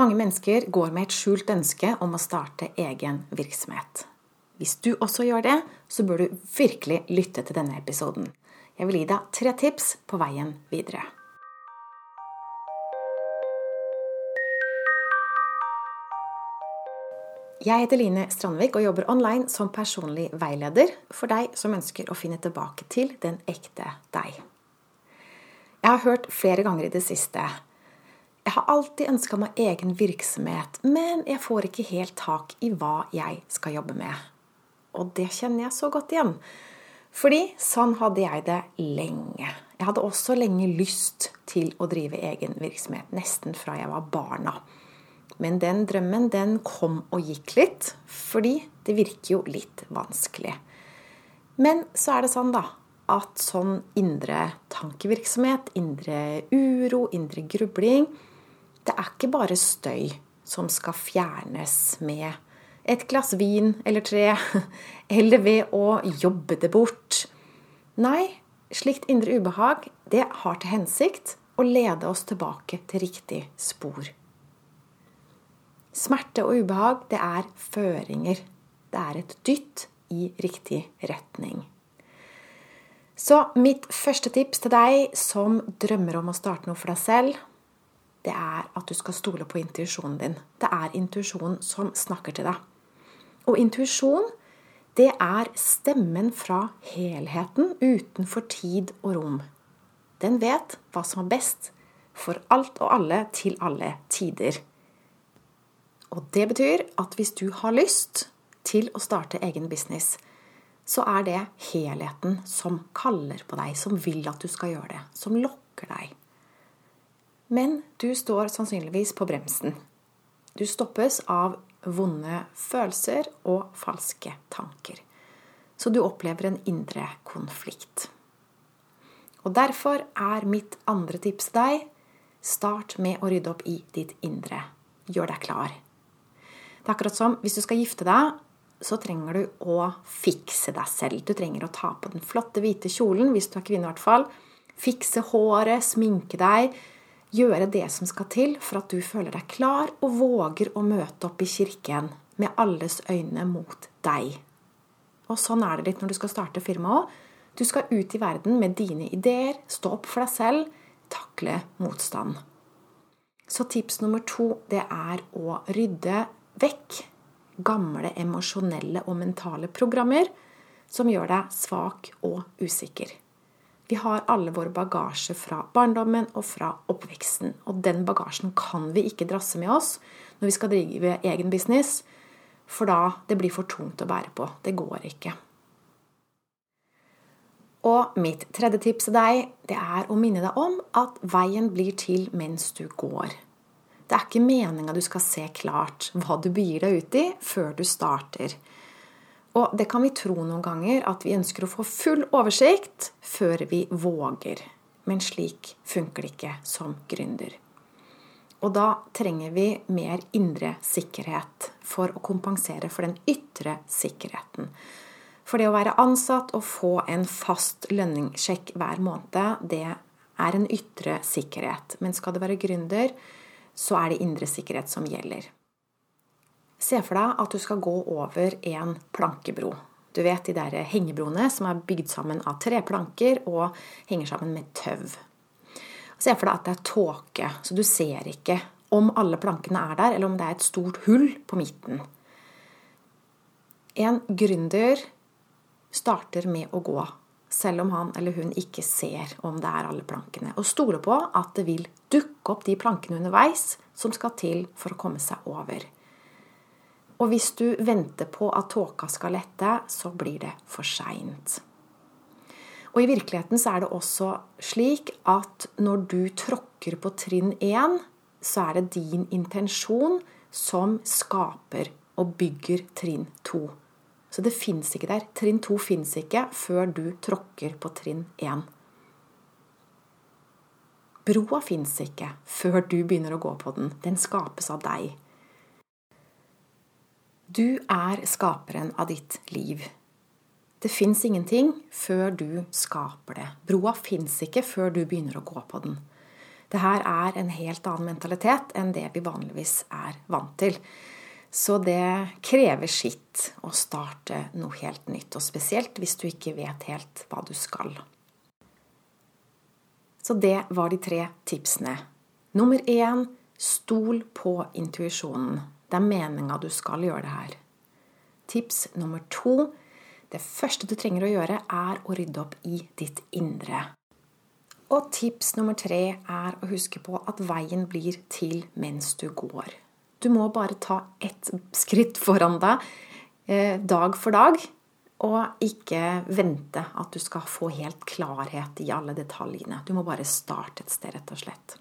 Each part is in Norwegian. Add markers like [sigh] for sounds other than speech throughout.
Mange mennesker går med et skjult ønske om å starte egen virksomhet. Hvis du også gjør det, så bør du virkelig lytte til denne episoden. Jeg vil gi deg tre tips på veien videre. Jeg heter Line Strandvik og jobber online som personlig veileder for deg som ønsker å finne tilbake til den ekte deg. Jeg har hørt flere ganger i det siste Jeg har alltid ønska meg egen virksomhet, men jeg får ikke helt tak i hva jeg skal jobbe med. Og det kjenner jeg så godt igjen. Fordi sånn hadde jeg det lenge. Jeg hadde også lenge lyst til å drive egen virksomhet, nesten fra jeg var barna. Men den drømmen, den kom og gikk litt, fordi det virker jo litt vanskelig. Men så er det sånn, da, at sånn indre tankevirksomhet, indre uro, indre grubling Det er ikke bare støy som skal fjernes med et glass vin eller tre, [laughs] eller ved å jobbe det bort. Nei, slikt indre ubehag, det har til hensikt å lede oss tilbake til riktig spor. Smerte og ubehag, det er føringer. Det er et dytt i riktig retning. Så mitt første tips til deg som drømmer om å starte noe for deg selv, det er at du skal stole på intuisjonen din. Det er intuisjonen som snakker til deg. Og intuisjon, det er stemmen fra helheten utenfor tid og rom. Den vet hva som er best for alt og alle til alle tider. Og det betyr at hvis du har lyst til å starte egen business, så er det helheten som kaller på deg, som vil at du skal gjøre det, som lokker deg. Men du står sannsynligvis på bremsen. Du stoppes av vonde følelser og falske tanker. Så du opplever en indre konflikt. Og derfor er mitt andre tips deg start med å rydde opp i ditt indre. Gjør deg klar. Det er akkurat som hvis du skal gifte deg, så trenger du å fikse deg selv. Du trenger å ta på den flotte, hvite kjolen, hvis du er kvinne i hvert fall. Fikse håret, sminke deg. Gjøre det som skal til for at du føler deg klar og våger å møte opp i kirken med alles øyne mot deg. Og sånn er det litt når du skal starte firma òg. Du skal ut i verden med dine ideer, stå opp for deg selv, takle motstand. Så tips nummer to det er å rydde vekk gamle emosjonelle og mentale programmer som gjør deg svak og usikker. Vi har alle vår bagasje fra barndommen og fra oppveksten. Og den bagasjen kan vi ikke drasse med oss når vi skal drive egen business, for da det blir for tungt å bære på. Det går ikke. Og mitt tredje tips til deg det er å minne deg om at veien blir til mens du går. Det er ikke meninga du skal se klart hva du begir deg ut i, før du starter. Og det kan vi tro noen ganger, at vi ønsker å få full oversikt før vi våger. Men slik funker det ikke som gründer. Og da trenger vi mer indre sikkerhet for å kompensere for den ytre sikkerheten. For det å være ansatt og få en fast lønningssjekk hver måned, det er en ytre sikkerhet. Men skal det være gründer, så er det indre sikkerhet som gjelder. Se for deg at du skal gå over en plankebro. Du vet de der hengebroene som er bygd sammen av tre planker og henger sammen med tøv. Se for deg at det er tåke, så du ser ikke om alle plankene er der, eller om det er et stort hull på midten. En gründer starter med å gå selv om han eller hun ikke ser om det er alle plankene. Og stoler på at det vil dukke opp de plankene underveis som skal til for å komme seg over. Og hvis du venter på at tåka skal lette, så blir det for seint. Og i virkeligheten så er det også slik at når du tråkker på trinn én, så er det din intensjon som skaper og bygger trinn to. Så det fins ikke der. Trinn to fins ikke før du tråkker på trinn én. Broa fins ikke før du begynner å gå på den. Den skapes av deg. Du er skaperen av ditt liv. Det fins ingenting før du skaper det. Broa fins ikke før du begynner å gå på den. Det her er en helt annen mentalitet enn det vi vanligvis er vant til. Så det krever sitt å starte noe helt nytt, og spesielt hvis du ikke vet helt hva du skal. Så det var de tre tipsene. Nummer én stol på intuisjonen. Det er meninga du skal gjøre det her. Tips nummer to det første du trenger å gjøre, er å rydde opp i ditt indre. Og tips nummer tre er å huske på at veien blir til mens du går. Du må bare ta ett skritt foran deg eh, dag for dag, og ikke vente at du skal få helt klarhet i alle detaljene. Du må bare starte et sted, rett og slett.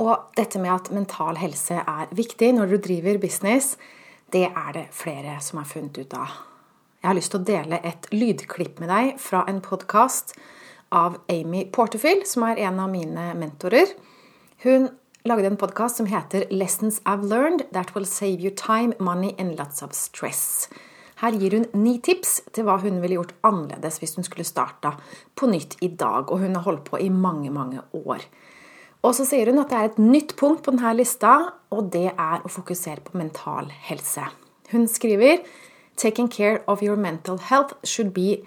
Og dette med at mental helse er viktig når du driver business, det er det flere som har funnet ut av. Jeg har lyst til å dele et lydklipp med deg fra en podkast av Amy Porterfield, som er en av mine mentorer. Hun lagde en podkast som heter 'Lessons I've Learned That Will Save You Time, Money and Lots of Stress'. Her gir hun ni tips til hva hun ville gjort annerledes hvis hun skulle starta på nytt i dag. Og hun har holdt på i mange, mange år. Og så sier hun at det er et nytt punkt på denne lista, og det er å fokusere på mental helse. Hun skriver Taking care of your mental health should be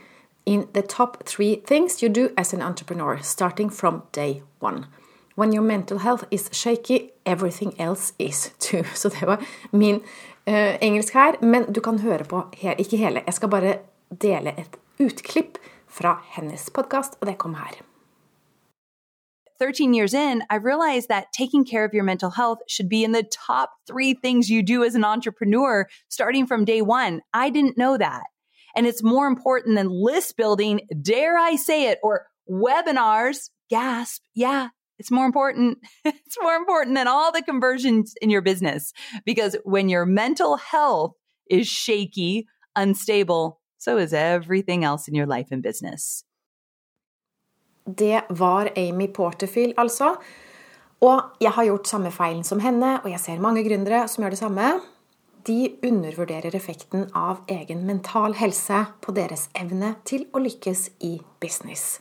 in the top three things you do as an entrepreneur, starting from day one. When your mental health is shaky, everything else is too. [laughs] Så det var min uh, engelsk her. Men du kan høre på her, ikke hele. Jeg skal bare dele et utklipp fra hennes podkast, og det kom her. 13 years in, I've realized that taking care of your mental health should be in the top three things you do as an entrepreneur starting from day one. I didn't know that. And it's more important than list building, dare I say it, or webinars. Gasp. Yeah, it's more important. [laughs] it's more important than all the conversions in your business because when your mental health is shaky, unstable, so is everything else in your life and business. Det var Amy Porterfield, altså. Og jeg har gjort samme feilen som henne, og jeg ser mange gründere som gjør det samme. De undervurderer effekten av egen mental helse på deres evne til å lykkes i business.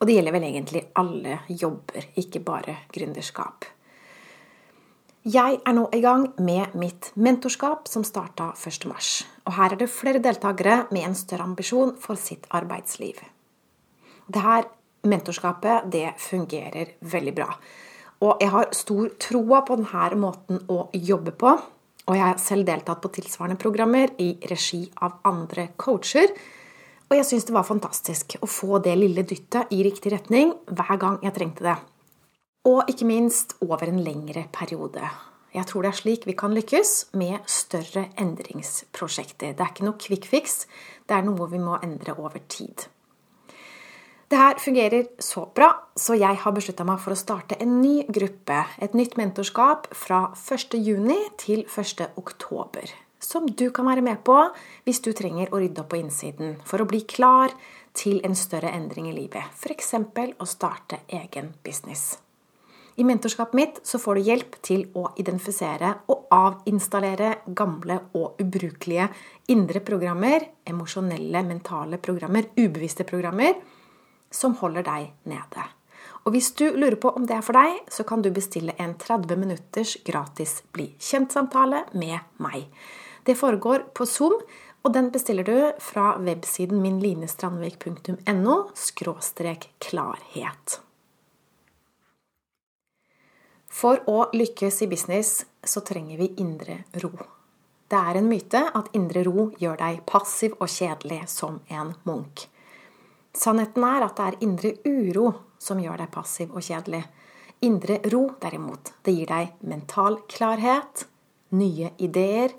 Og det gjelder vel egentlig alle jobber, ikke bare gründerskap. Jeg er nå i gang med mitt mentorskap, som starta 1.3. Og her er det flere deltakere med en større ambisjon for sitt arbeidsliv. Dette mentorskapet det fungerer veldig bra. Og jeg har stor troa på denne måten å jobbe på. Og jeg har selv deltatt på tilsvarende programmer i regi av andre coacher og jeg syns det var fantastisk å få det lille dyttet i riktig retning hver gang jeg trengte det. Og ikke minst over en lengre periode. Jeg tror det er slik vi kan lykkes med større endringsprosjekter. Det er ikke noe quick fix, det er noe vi må endre over tid. Det her fungerer så bra, så jeg har beslutta meg for å starte en ny gruppe, et nytt mentorskap, fra 1.6 til 1.10 som du kan være med på hvis du trenger å rydde opp på innsiden for å bli klar til en større endring i livet, f.eks. å starte egen business. I mentorskapet mitt så får du hjelp til å identifisere og avinstallere gamle og ubrukelige indre programmer, emosjonelle, mentale programmer, ubevisste programmer, som holder deg nede. Og hvis du lurer på om det er for deg, så kan du bestille en 30 minutters gratis bli kjent-samtale med meg. Det foregår på Zoom, og den bestiller du fra websiden minlinestrandvik.no klarhet. For å lykkes i business så trenger vi indre ro. Det er en myte at indre ro gjør deg passiv og kjedelig som en munk. Sannheten er at det er indre uro som gjør deg passiv og kjedelig. Indre ro, derimot, det gir deg mental klarhet, nye ideer,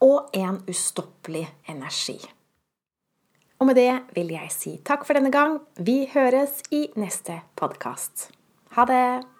og en ustoppelig energi. Og med det vil jeg si takk for denne gang. Vi høres i neste podkast. Ha det!